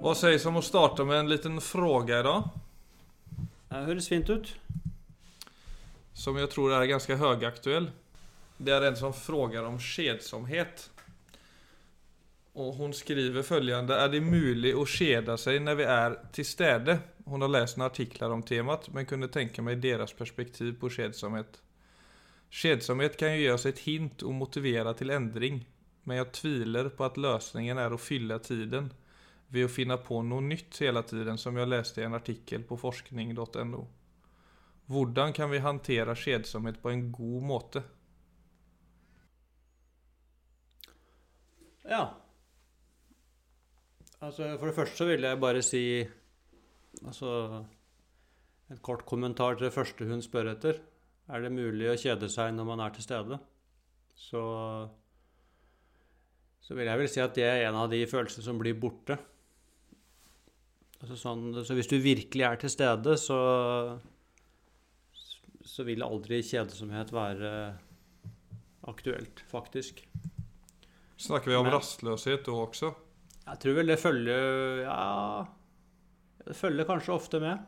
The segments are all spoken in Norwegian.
Hva sies om å starte med en liten fråga idag? Det høres fint ut. Som jeg tror er ganske høgaktuell. Det er en som frågar om kjedsomhet. Og hun skriver følgende Er det mulig å kjede seg når vi er til stede? Hun har lest noen artikler om temaet, men kunne tenke meg deres perspektiv på kjedsomhet. Kjedsomhet kan jo gi oss et hint og motivere til endring, men jeg tviler på at løsningen er å fylle tiden ved å finne på noe nytt hele tiden, som jeg leste i en artikkel på forskning.no. Hvordan kan vi håndtere kjedsomhet på en god måte? Ja. Altså, for det første så vil jeg bare si Altså En kort kommentar til det første hun spør etter. Er det mulig å kjede seg når man er til stede? Så Så vil jeg vel si at det er en av de følelsene som blir borte. Altså sånn, så hvis du virkelig er til stede, så så vil aldri kjedsomhet være aktuelt, faktisk. Snakker vi om Men- rastløshet da også? Jeg tror vel det følger Ja Det følger kanskje ofte med.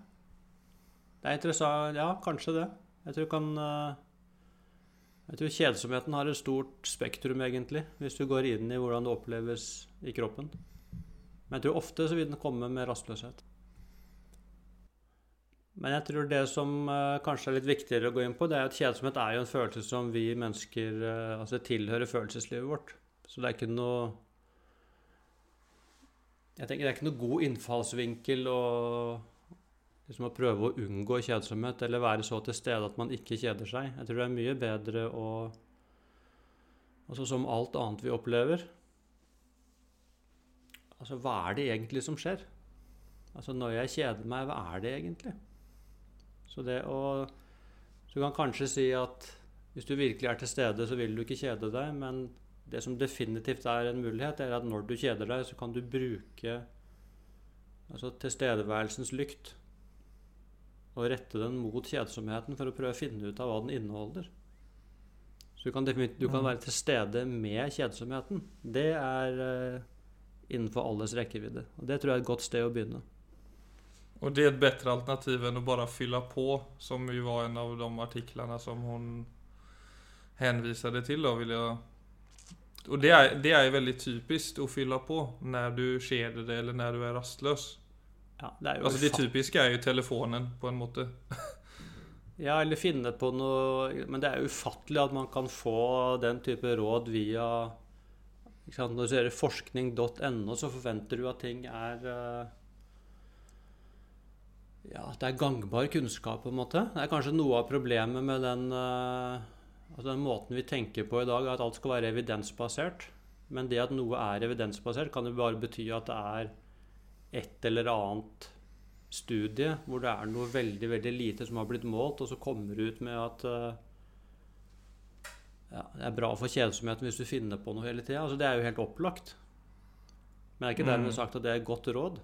Det er interessant Ja, kanskje det. Jeg tror kan eh, Jeg tror kjedsomheten har et stort spektrum, egentlig, hvis du går inn i hvordan det oppleves i kroppen. Men jeg tror ofte så vil den komme med rastløshet. Men jeg tror det som eh, kanskje er litt viktigere å gå inn på, det er at kjedsomhet er jo en følelse som vi mennesker eh, Altså tilhører følelseslivet vårt. Så det er ikke noe jeg tenker Det er ikke noe god innfallsvinkel å, liksom å prøve å unngå kjedsomhet eller være så til stede at man ikke kjeder seg. Jeg tror det er mye bedre å Altså som alt annet vi opplever Altså, hva er det egentlig som skjer? Altså, når jeg kjeder meg, hva er det egentlig? Så det å du kan kanskje si at hvis du virkelig er til stede, så vil du ikke kjede deg, men det som definitivt er en mulighet, er at når du kjeder deg, så kan du bruke altså tilstedeværelsens lykt og rette den mot kjedsomheten for å prøve å finne ut av hva den inneholder. Så du kan, du kan være til stede med kjedsomheten. Det er eh, innenfor alles rekkevidde. Og det tror jeg er et godt sted å begynne. Og det er et bedre alternativ enn å bare fylle på, som jo var en av de artiklene som hun henviste til. Da, vil jeg... Og det er, det er veldig typisk å fylle på når du kjeder deg eller når du er rastløs. Ja, det er Altså Det typiske er jo telefonen, på en måte. Ja, eller finne på noe Men det er ufattelig at man kan få den type råd via? Når du ser forskning.no, så forventer du at ting er eh, Ja, at det er gangbar kunnskap, på en måte. Det er kanskje noe av problemet med den, eh, altså den måten vi tenker på i dag, at alt skal være evidensbasert. Men det at noe er evidensbasert, kan jo bare bety at det er et eller annet studie hvor det er noe veldig veldig lite som har blitt målt, og så kommer det ut med at eh, ja, det er bra for kjedsomheten hvis du finner på noe hele tida. Altså, det er jo helt opplagt. Men det er ikke dermed Mm. sagt at det er et godt råd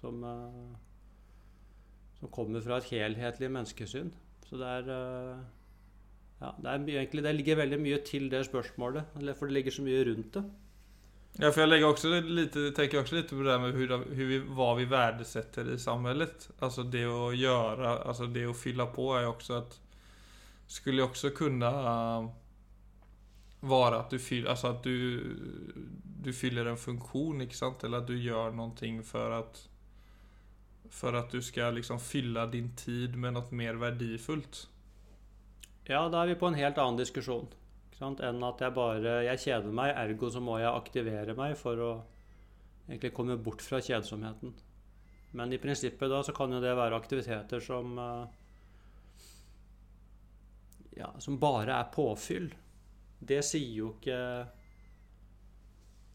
som, eh, som kommer fra et helhetlig menneskesyn. Så det er eh, ja, det, er egentlig, det ligger veldig mye til det spørsmålet, eller for det ligger så mye rundt det. Ja, for jeg legger også lite, tenker også litt på det med hur, hur vi, hva vi verdsetter i samhället. Altså det å gjøre, altså det å fylle på er jo også at skulle också kunna äh, at du fyller, Altså at du, du fyller en funksjon, ikke sant? Eller at du gjør noe for at For at du skal liksom fylle din tid med noe mer verdifullt. Ja, da er vi på en helt annen diskusjon. Ikke sant? Enn at jeg bare jeg kjeder meg, ergo så må jeg aktivere meg for å egentlig komme bort fra kjedsomheten. Men i prinsippet da så kan jo det være aktiviteter som eh, ja, som bare er påfyll. Det sier jo ikke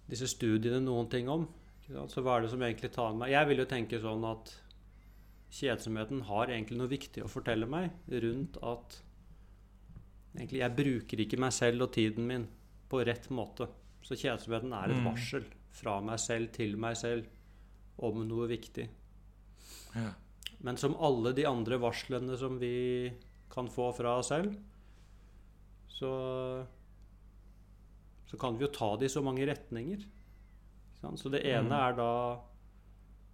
disse studiene noen ting om. Så hva er det som egentlig tar meg Jeg vil jo tenke sånn at kjedsomheten har egentlig noe viktig å fortelle meg rundt at egentlig jeg bruker ikke meg selv og tiden min på rett måte. Så kjedsomheten er et Mm. varsel fra meg selv til meg selv om noe viktig. Ja. Men som alle de andre varslene som vi kan få fra oss selv, så så kan vi jo ta det i så mange retninger. Så det ene Mm. er da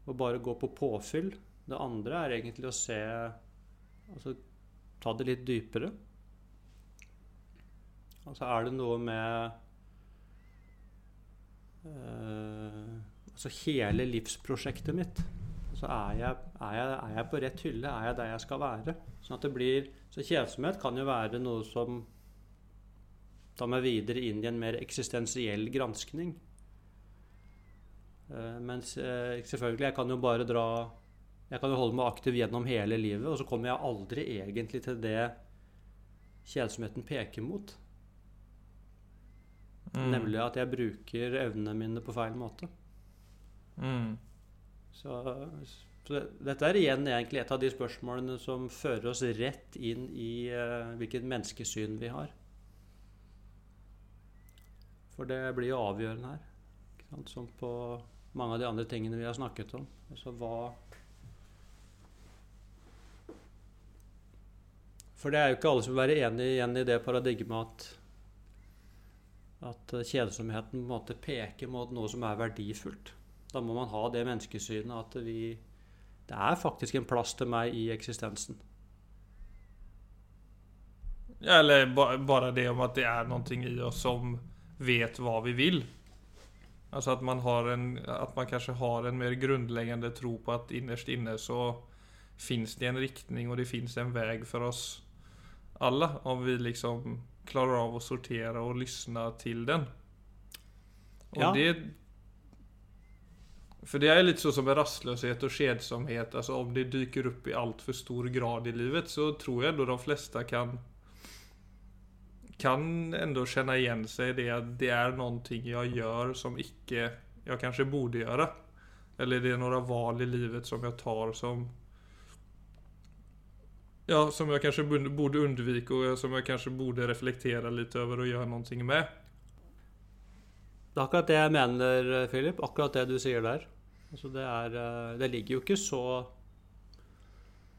å bare gå på påfyll. Det andre er egentlig å se Altså ta det litt dypere. Altså er det noe med øh, Altså hele livsprosjektet mitt. Altså er jeg, er, jeg, er jeg, på rett hylle? Er jeg der jeg skal være? Sånn at det blir, så kjedsomhet kan jo være noe som tar meg videre inn i en mer eksistensiell granskning. Uh, mens uh, selvfølgelig, jeg kan jo bare dra Jeg kan jo holde meg aktiv gjennom hele livet, og så kommer jeg aldri egentlig til det kjedsomheten peker mot. Mm. Nemlig at jeg bruker evnene mine på feil måte. Mm. Så, så, dette er igjen egentlig et av de spørsmålene som fører oss rett inn i uh, hvilket menneskesyn vi har. For det blir jo avgjørende her. Som på mange av de andre tingene vi har snakket om. Altså hva For det er jo ikke alle som vil være enig igjen i det paradigmet at, at kjedsomheten på en måte peker mot noe som er verdifullt. Da må man ha det menneskesynet at vi Det er faktisk en plass til meg i eksistensen. Ja, eller bare det om at det er noe i oss som vet hva vi vil. Altså at man, har en, at man kanskje har en mer grunnleggende tro på at innerst inne så fins det en riktning og det fins en vei for oss alle. Om vi liksom klarer av å sortere og lytte til den. Og ja. det for det er litt sånn som med rastløshet og kjedsomhet. Altså om det dyker opp i altfor stor grad i livet, så tror jeg da de fleste kan kan ändå kjenne igjen seg i det at det er noe jeg gjør som ikke jeg kanskje borde gjøre. Eller det er noen valg i livet som jeg tar som Ja, som jeg kanskje borde unnvike, og som jeg kanskje burde reflektere litt over og gjøre noe med. Det er akkurat det jeg mener, Philip. Akkurat det du sier der. Altså det, er, eh, det ligger jo ikke så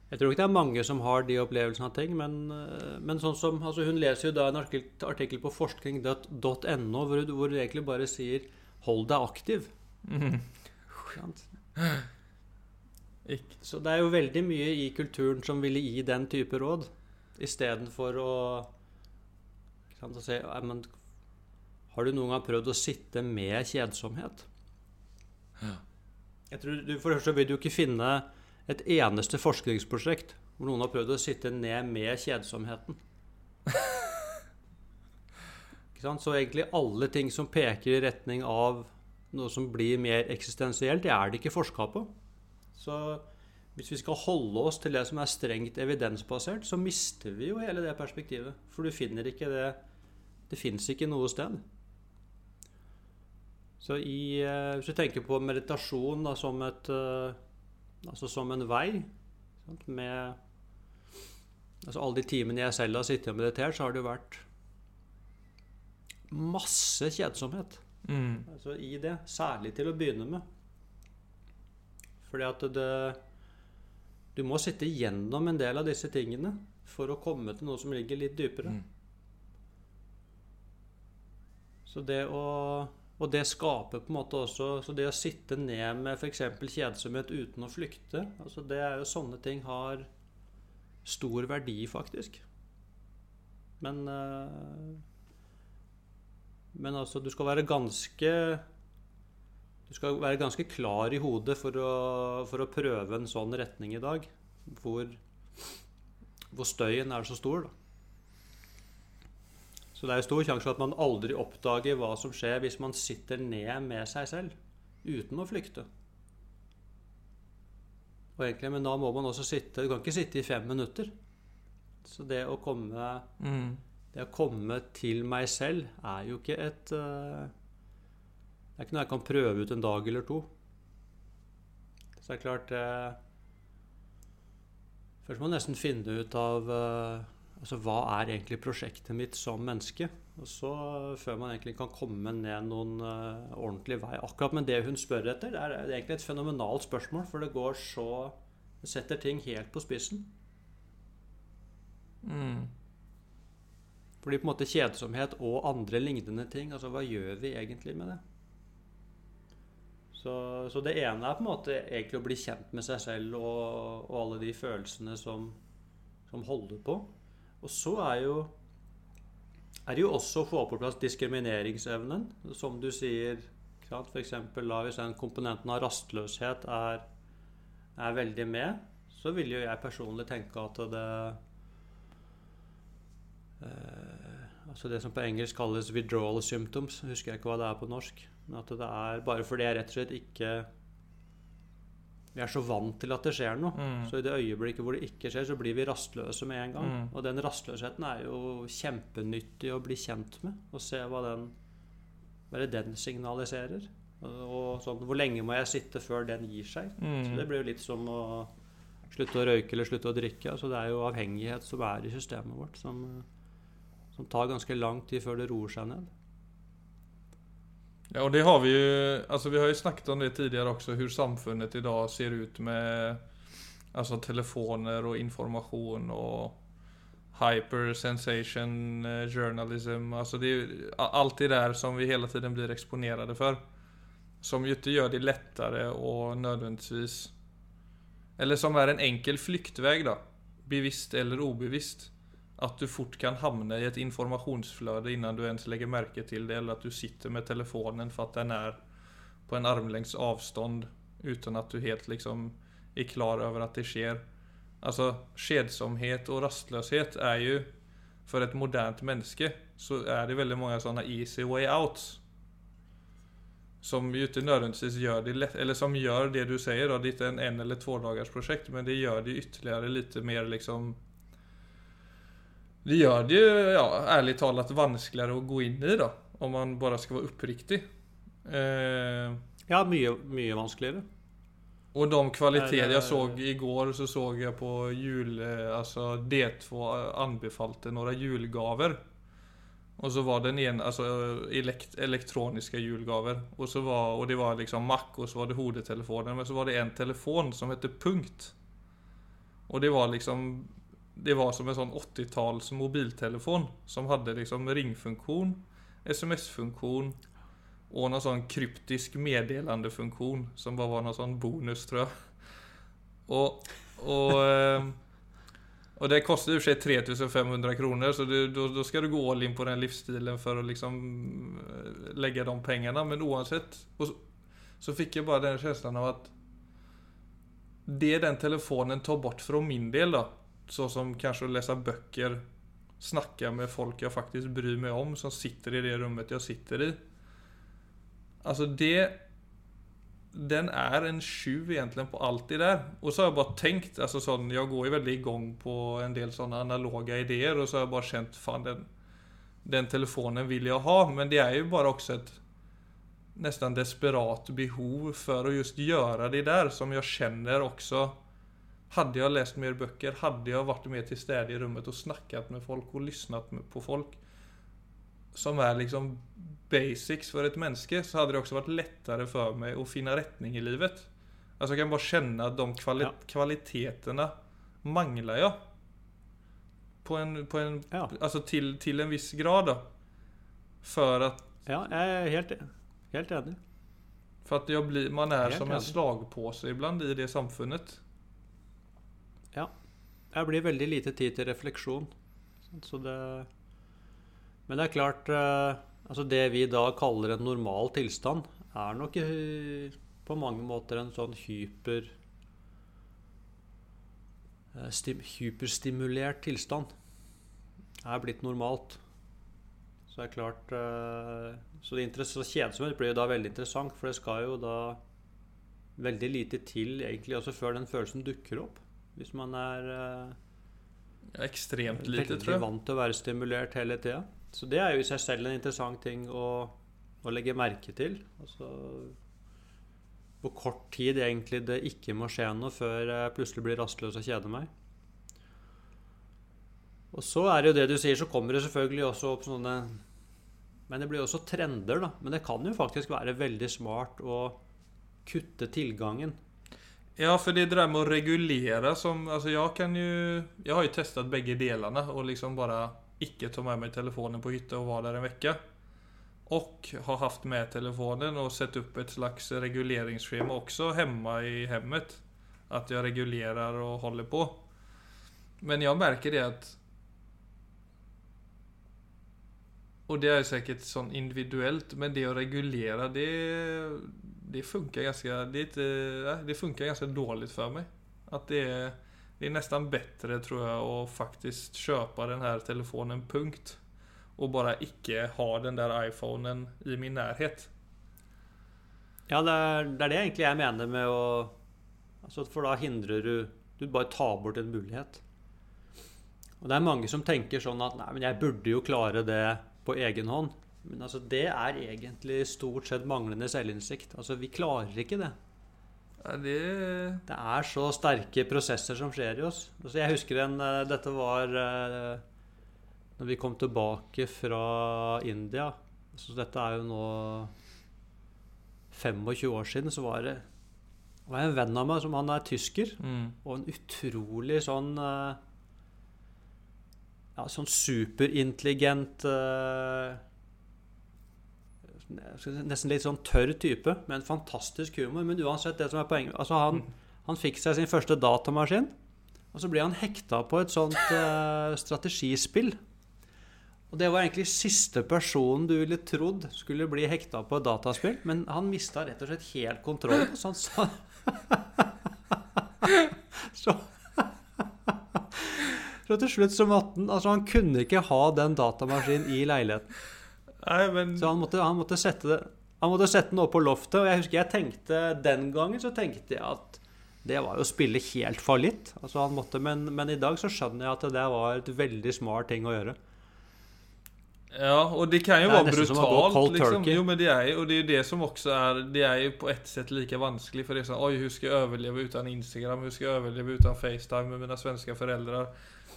Jeg tror ikke det er mange som har de opplevelsene av ting, men, eh, men sånn som altså Hun leser jo da en artikkel på forskning.no hvor, hvor du egentlig bare sier 'hold deg aktiv'. Mm. Så det er jo veldig mye i kulturen som ville gi den type råd, istedenfor å sant, å si, men, Har du noen gang prøvd å sitte med kjedsomhet? Ja. Jeg tror du, For det første vil du ikke finne et eneste forskningsprosjekt hvor noen har prøvd å sitte ned med kjedsomheten. Så egentlig alle ting som peker i retning av noe som blir mer eksistensielt, det er det ikke forska på. Så hvis vi skal holde oss til det som er strengt evidensbasert, så mister vi jo hele det perspektivet. For du finner ikke det Det fins ikke noe sted. Så i, eh, Hvis du tenker på meditasjon da, som, et, eh, altså som en vei sant, med altså Alle de timene jeg selv har sittet og meditert, så har det jo vært masse kjedsomhet mm. altså i det. Særlig til å begynne med. Fordi at det Du må sitte gjennom en del av disse tingene for å komme til noe som ligger litt dypere. Mm. Så det å og det skaper på en måte også Så det å sitte ned med f.eks. kjedsomhet uten å flykte altså det er jo Sånne ting har stor verdi, faktisk. Men uh, Men altså, du skal være ganske Du skal være ganske klar i hodet for å, for å prøve en sånn retning i dag. Hvor, hvor støyen er så stor, da. Så det er jo stor sjanse for at man aldri oppdager hva som skjer hvis man sitter ned med seg selv uten å flykte. Og egentlig, Men da må man også sitte Du kan ikke sitte i fem minutter. Så det å komme mm. Det å komme til meg selv er jo ikke et uh, Det er ikke noe jeg kan prøve ut en dag eller to. Så det er klart uh, Først må man nesten finne ut av uh, Altså, hva er egentlig prosjektet mitt som menneske? Og så, Før man egentlig kan komme ned noen uh, ordentlig vei. Akkurat med det hun spør etter, det er, det egentlig et fenomenalt spørsmål. For det går så Det setter ting helt på spissen. Mm. Fordi på en måte kjedsomhet og andre lignende ting, altså hva gjør vi egentlig med det? Så Så, så det ene er på en måte egentlig å bli kjent med seg selv og, og alle de følelsene som, som holder på. Og så er jo er det jo også å få på plass diskrimineringsevnen, som du sier. F.eks. hvis den komponenten av rastløshet er, er veldig med, så vil jo jeg personlig tenke at det eh, Altså det som på engelsk kalles 'withdrawal symptoms', husker jeg ikke hva det er på norsk. Men at det er bare fordi jeg rett og slett ikke vi er så vant til at det skjer noe. Mm. Så i det øyeblikket hvor det ikke skjer, så blir vi rastløse med en gang. Mm. Og den rastløsheten er jo kjempenyttig å bli kjent med. Og se hva den, hva det den signaliserer. Og, og sånn, hvor lenge må jeg sitte før den gir seg? Mm. Så det blir jo litt som å slutte å røyke eller slutte å drikke. Altså det er jo avhengighet som er i systemet vårt, som, som tar ganske lang tid før det roer seg ned. Ja, och det har vi ju, alltså vi har ju snackat om det tidigare också, hur samfundet idag ser ut med alltså telefoner och information och hyper sensation eh, journalism. Alltså det är allt det där som vi hela tiden blir exponerade för. Som ju inte gör det lättare och nödvändigtvis eller som är en enkel flyktväg då. Bevisst eller obevisst. Att du fort kan havne i et informationsflöde innan du ens legger märke til det. Eller at du sitter med telefonen for at den er på en armlengs avstånd. uten at du helt liksom er klar over at det sker. Alltså kjedsomhet og rastløshet er jo For et modernt menneske så er det veldig mange sånne easy way outs. Som ju inte nödvändigtvis gör det lett, eller som gjør det du sier, da, det er ikke en en eller todagersprosjekt, men det gjør det ytterligere litt mer liksom Det gjør det jo ja, ærlig talt vanskeligere å gå inn i da, Om man bare skal være oppriktig. Eh, Ja, mye, mye vanskeligere. Og de kvaliteter jeg så i går, så så jeg på jul, Altså D2 anbefalte noen julgaver. Og så var den en, altså elekt, elektroniske julgaver. Og, så var, og det var liksom Mac og så var det hodetelefonen. Men så var det en telefon som hette Punkt. Og det var liksom Det var som en sånn 80-tals mobiltelefon som hadde liksom ringfunktion, sms-funktion og en sånn kryptisk meddelandefunktion som bare var en sånn bonus tror jeg. Og, og, og det koster i seg för sig 3500 kroner, så da då du gå all in på den livsstilen for å liksom legge de pengene. Men uansett så, så fikk jeg bare den känslan av at det den telefonen tar bort fra min del då. Så som kanske att läsa böcker, snacka med folk jag faktiskt bryr mig om som sitter i det rummet jag sitter i. Alltså det Den är en tjuv egentligen på allt det där. Och så har jag bara tänkt, alltså sån, jag går ju väldigt igång på en del sådana analoga idéer och så har jag bara känt fan den Den telefonen vill jag ha men det är ju bara också ett Nästan desperat behov för att just göra det där som jag känner också hade jag läst mer böcker, hade jag varit mer till städe i rummet och snackat med folk och lyssnat på folk som är liksom basics för ett menneske så hade det också varit lättare för mig att finna rättning i livet. Alltså jag kan bara känna att de kvali- Ja. kvaliteterna manglar jag. På en, på en, Ja. alltså till, till en viss grad då. För att, Ja, jeg er helt, helt enig. för att jag blir, man är Helt som en slagpåse ibland i det samfundet. Jeg blir veldig lite tid til refleksjon. Så det Men det er klart eh, Altså Det vi da kaller en normal tilstand, er nok eh, på mange måter en sånn hyper eh, stim, Hyperstimulert tilstand. Er blitt normalt. Så det er klart Så så kjedsomhet blir jo da veldig interessant, for det skal jo da veldig lite til egentlig også før den følelsen dukker opp. Hvis man er ja, Ekstremt lite veldig tror jeg. vant til å være stimulert hele tida. Så det er jo i seg selv en interessant ting å, å legge merke til. Altså hvor kort tid egentlig det ikke må skje noe før jeg plutselig blir rastløs og kjeder meg. Og så er det jo det du sier, så kommer det selvfølgelig også opp sånne Men det blir også trender, da. Men det kan jo faktisk være veldig smart å kutte tilgangen. Ja, för det är det där med att regulere. som, alltså jag kan ju, jag har ju testat bägge delarna och liksom bara icke ta med mig telefonen på hytta och vara där en vecka. och har haft med telefonen och sett upp ett slags reguleringsschema också hemma i hemmet. Att jag regulerar och håller på. Men jag märker det att och det är säkert sånn individuelt, men det å regulere, det, det funkar ganska, det, inte, det funkar ganska dåligt för mig. Att det är, det är nästan bättre tror jag att faktiskt köpa den telefonen punkt. Och bara icke ha den der iPhonen i min nærhet. Ja, det er, det er det egentlig jeg mener med å altså For da hindrer du Du bare tar bort en mulighet. Og det er mange som tenker sånn at Nei, men jeg burde jo klare det på egen hånd. Men altså, det er egentlig stort sett manglende selvinnsikt. Altså, vi klarer ikke det. Ja, det Det er så sterke prosesser som skjer i oss. Altså, jeg husker en eh, Dette var eh, når vi kom tilbake fra India. Så dette er jo nå 25 år siden. Så var det var en venn av meg som han er tysker. mm. Og en utrolig sånn eh, Ja, sånn superintelligent si Nesten litt sånn tørr type, med en fantastisk humor. Men uansett, det som er poenget altså han, han fikk seg sin første datamaskin. Og så ble han hekta på et sånt eh, strategispill. Og det var egentlig siste personen du ville trodd skulle bli hekta på et dataspill. Men han mista rett og slett helt kontrollen. Så han sa så, så til slutt så måtte han Altså, han kunne ikke ha den datamaskinen i leiligheten. Nei, men Så han måtte, han måtte sette det Han måtte sette den opp på loftet. Og jeg husker jeg tenkte den gangen så tenkte jeg at det var jo å spille helt fallitt. Altså men, men i dag så skjønner jeg at det var et veldig smart ting å gjøre. Ja, och det kan ju Det vara nästan som att gå brutalt liksom. Jo men det är jo och det är det som också är, det är ju på ett sätt lika vanskligt för det är så oj hur ska jag överleva utan Instagram, hur ska jag överleva utan Facetime med mina svenska föräldrar?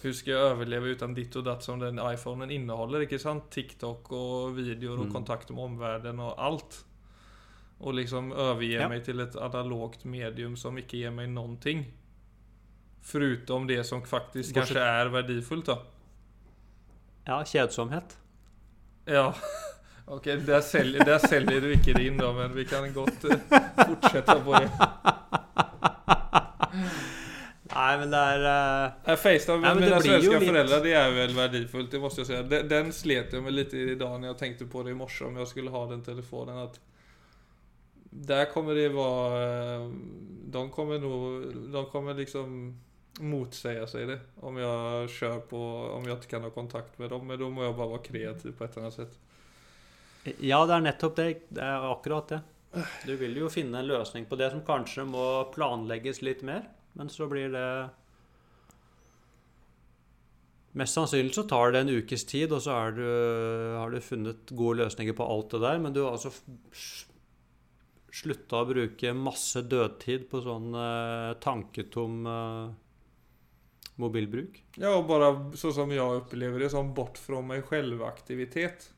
Hur ska jag överleva utan ditt och datt som den iPhonen innehåller, inte sant? TikTok och videor och Mm. kontakt med omvärlden och allt. Och liksom överge Ja. mig till ett analogt medium som inte ger mig någonting. Förutom det som faktiskt Bortsett- kanske är värdefullt då. Ja, kjedsomhet. Ja, Ok, der selger, der selger, du ikke din da, men vi kan godt eh, fortsette på det. Nei, men det er uh... Äh, Facetime med mine svenske mina blir svenska lite- föräldrar, det är väl värdefullt, det måste jag säga. Den, den slet jag litt lite idag när jag tänkte på det i morse om jag skulle ha den telefonen. Att där kommer det vara... eh, De kommer nog... De kommer liksom motsäga sig det. Om jag kör på... Om jag inte kan ha kontakt med dem. Men då må jag bara vara kreativ på ett annat sätt. Ja, det er nettopp det. Det er akkurat det. Du vil jo finne en løsning på det som kanskje må planlegges litt mer, men så blir det Mest sannsynlig så tar det en ukes tid, og så du, har du funnet gode løsninger på alt det der, men du har altså slutta å bruke masse dødtid på sånn eh, tanketom eh, mobilbruk. Ja, og bara så som jag upplever det, som bort från mig själv-aktivitet.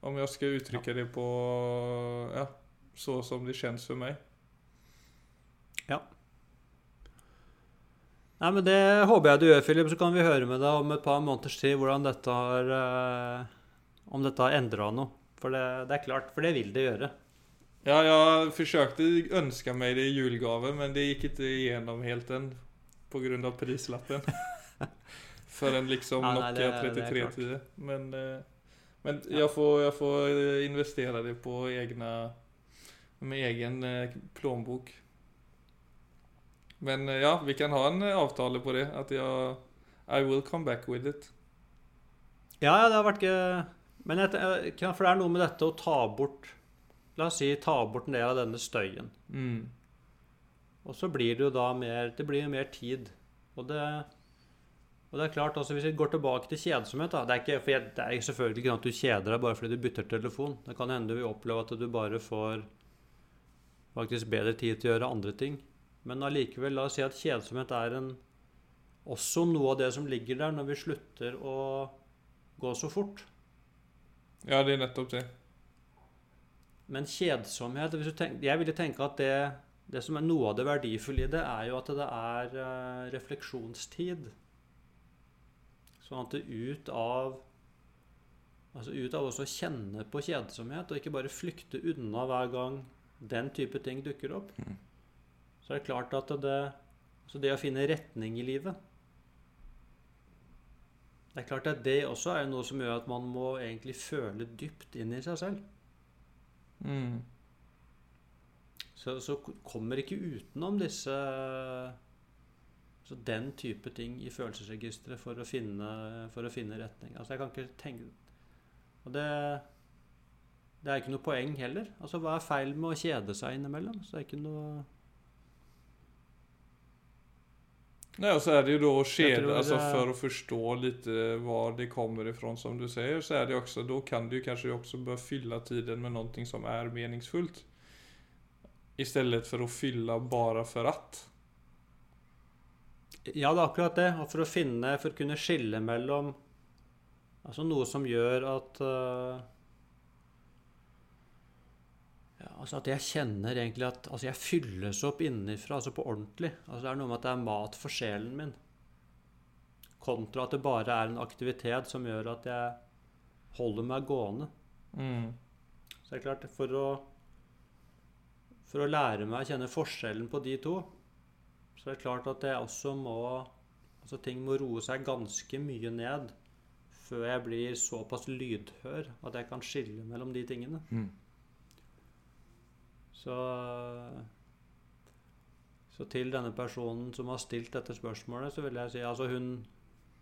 Om jag ska uttrycka det på, ja, så som det känns för mig. Nei, men Det håper jeg du gjør, Philip. Så kan vi høre med deg om et par måneders tid hvordan dette har eh, Om dette har endra noe. For det, det er klart, for det vil det gjøre. Ja, jeg forsøkte å ønske meg det i julegave, men det gikk ikke igjennom helt än. Av prislappen. For en liksom Ja, Nokia det- det är 3310. Men, eh, men jeg, får, jeg får investere det på egna, med egen eh, plånbok. Men eh, ja, vi kan ha en eh, avtale på det. At jeg I will come back with it. Ja, ja, det har vært gøy. Men jeg- for det er noe med dette å ta bort La oss si ta bort en del av denne støyen. Mm. Og så blir det jo da mer Det blir jo mer tid. Og det og det er klart, altså Hvis vi går tilbake til kjedsomhet da, Det er ikke, for jeg, det er selvfølgelig ikke sånn at du kjeder deg bare fordi du bytter telefon. Det kan hende du vil oppleve at du bare får faktisk bedre tid til å gjøre andre ting. Men allikevel, la oss si at kjedsomhet er en, også noe av det som ligger der når vi slutter å gå så fort. Ja, det er nettopp det. Men kjedsomhet hvis du tenk, Jeg ville tenke at det, det som er noe av det verdifulle i det, er jo at det er eh, refleksjonstid. Sånn at det ut av Altså ut av også å kjenne på kjedsomhet, og ikke bare flykte unna hver gang den type ting dukker opp. Mm. Så er det klart at det, så det å finne retning i livet Det er klart at det også er noe som gjør at man må egentlig føle dypt inn i seg selv. Mm. Så, så kommer ikke utenom disse så den type ting i følelsesregisteret for å finne, for å finne retning. Altså jeg kan ikke tenke Og det, det er ikke noe poeng heller. Altså Hva er feil med å kjede seg innimellom? Så det er ikke noe Nei, og så er det jo da å Jag tror skeda, det- alltså för att förstå det kommer ifrån som du sier, så er det også, da kan du kanskje også bør fylle tiden med noe som er meningsfullt. Istället för att fylla bara för att. Ja, det er akkurat det. Og for å finne For å kunne skille mellom Altså noe som gjør at uh, ja, Altså at jeg kjenner egentlig at Altså jeg fylles opp innenfra, altså på ordentlig. Altså Det er noe med at det er mat for sjelen min. Kontra at det bare er en aktivitet som gjør at jeg holder meg gående. Mm. Så det er klart, for å For å lære meg å kjenne forskjellen på de to, så er det klart at jeg også må Altså ting må roe seg ganske mye ned før jeg blir såpass lydhør at jeg kan skille mellom de tingene. Mm. Så Så til denne personen som har stilt dette spørsmålet, så vil jeg si altså hun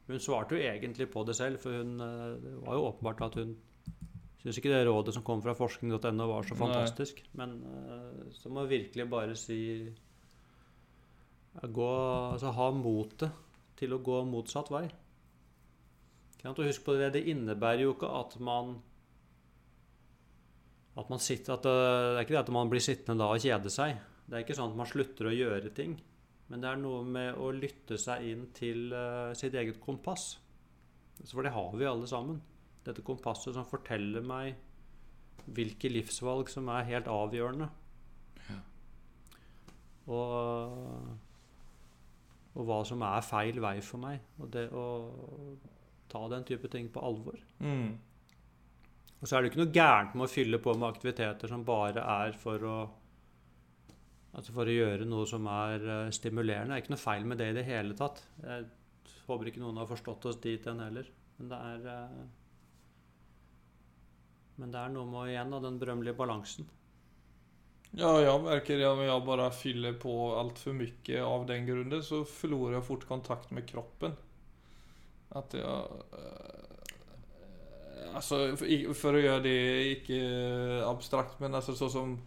Hun svarte jo egentlig på det selv, for hun eh, Det var jo åpenbart at hun syns ikke det rådet som kom fra forskning.no var så Nei. fantastisk. Men eh, så må jeg virkelig bare si ja, gå, altså Ha motet til å gå motsatt vei. Kan du huske på det, det innebærer jo ikke at man at man sitter, at det, det er ikke det at man blir sittende da og kjede seg. Det er ikke sånn at man slutter å gjøre ting. Men det er noe med å lytte seg inn til eh, sitt eget kompass. Så For det har vi alle sammen. Dette kompasset som forteller meg hvilke livsvalg som er helt avgjørende. Og, og hva som er feil vei for meg. Og det å ta den type ting på alvor. Mm. Og så er det ikke noe gærent med å fylle på med aktiviteter som bare er for å Altså for å gjøre noe som er eh, stimulerende. Det er ikke noe feil med det i det hele tatt. Jeg håper ikke noen har forstått oss dit hen heller. Men det er eh, Men det er noe med igjen av den berømmelige balansen. Ja, jag märker om jag bara fyller på allt för mycket av den grunden så förlorar jag fort kontakt med kroppen. Att jag... eh, Alltså för att göra det ikke abstrakt men altså så som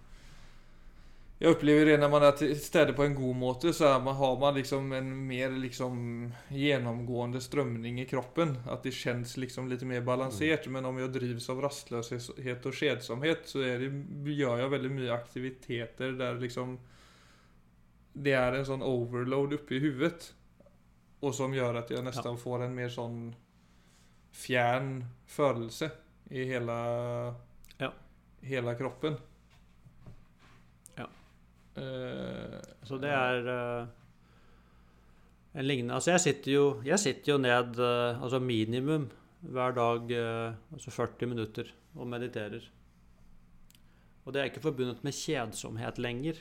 jag opplever det når man er til stede på en god måte så man, har man liksom en mer liksom gjennomgående strømning i kroppen. At det kjennes liksom litt mer balanserat. Men om jeg drivs av rastløshet og kjedsomhet, så det, gjør jeg veldig mye aktiviteter der liksom det er en sånn overload oppi i huvudet. som som at jeg nesten ja. får en mer sånn fjern følelse i hele, Ja. hele kroppen. Eh, Så det er uh, en lignende Altså jeg sitter jo, jeg sitter jo ned uh, altså minimum hver dag altså 40 minutter og mediterer. Og det er ikke forbundet med kjedsomhet lenger.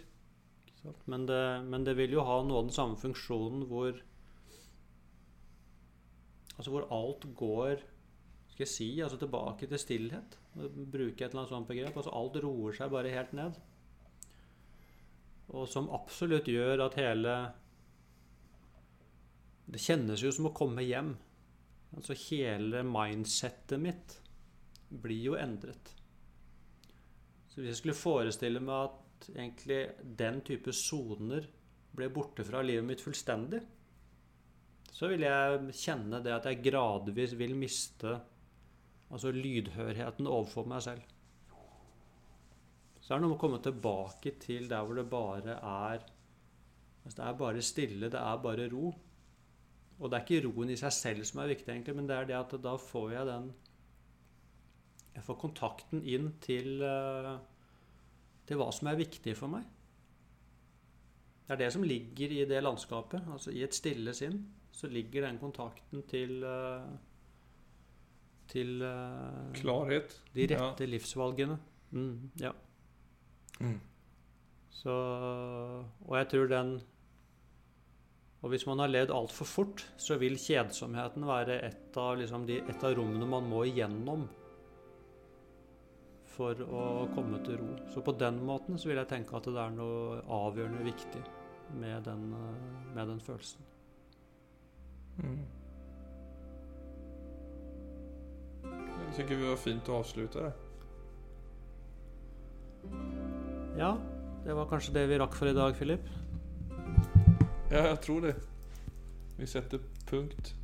Men, det, men det vil jo ha noe av den samme funksjonen hvor Altså hvor alt går skal jeg si, altså tilbake til stillhet. Bruke et eller annet sånt begrep. Altså alt roer seg bare helt ned. Og som absolutt gjør at hele Det kjennes jo som å komme hjem. Altså hele mindsettet mitt blir jo endret. Så hvis jeg skulle forestille meg at egentlig den type soner ble borte fra livet mitt fullstendig, så vil jeg kjenne det at jeg gradvis vil miste altså lydhørheten overfor meg selv. Så er det noe med å komme tilbake til der hvor det bare er altså Det er bare stille, det er bare ro. Og det er ikke roen i seg selv som er viktig, egentlig, men det er det at da får jeg den Jeg får kontakten inn til, eh, til hva som er viktig for meg. Det er det som ligger i det landskapet. Altså i et stille sinn så ligger den kontakten til, eh, til eh, Klarhet. de rette livsvalgene. Mm, ja. Mm. Så Og jeg tror den Og hvis man har levd altfor fort, så vil kjedsomheten være et av, liksom, de, et av rommene man må igjennom for å komme til ro. Så på den måten så vil jeg tenke at det er noe avgjørende viktig med den, med den følelsen. Mm. Jeg syns vi var fint å avslutte det. Ja, det var kanskje det vi rakk for i dag, Philip. Ja, jeg tror det. Vi setter punkt.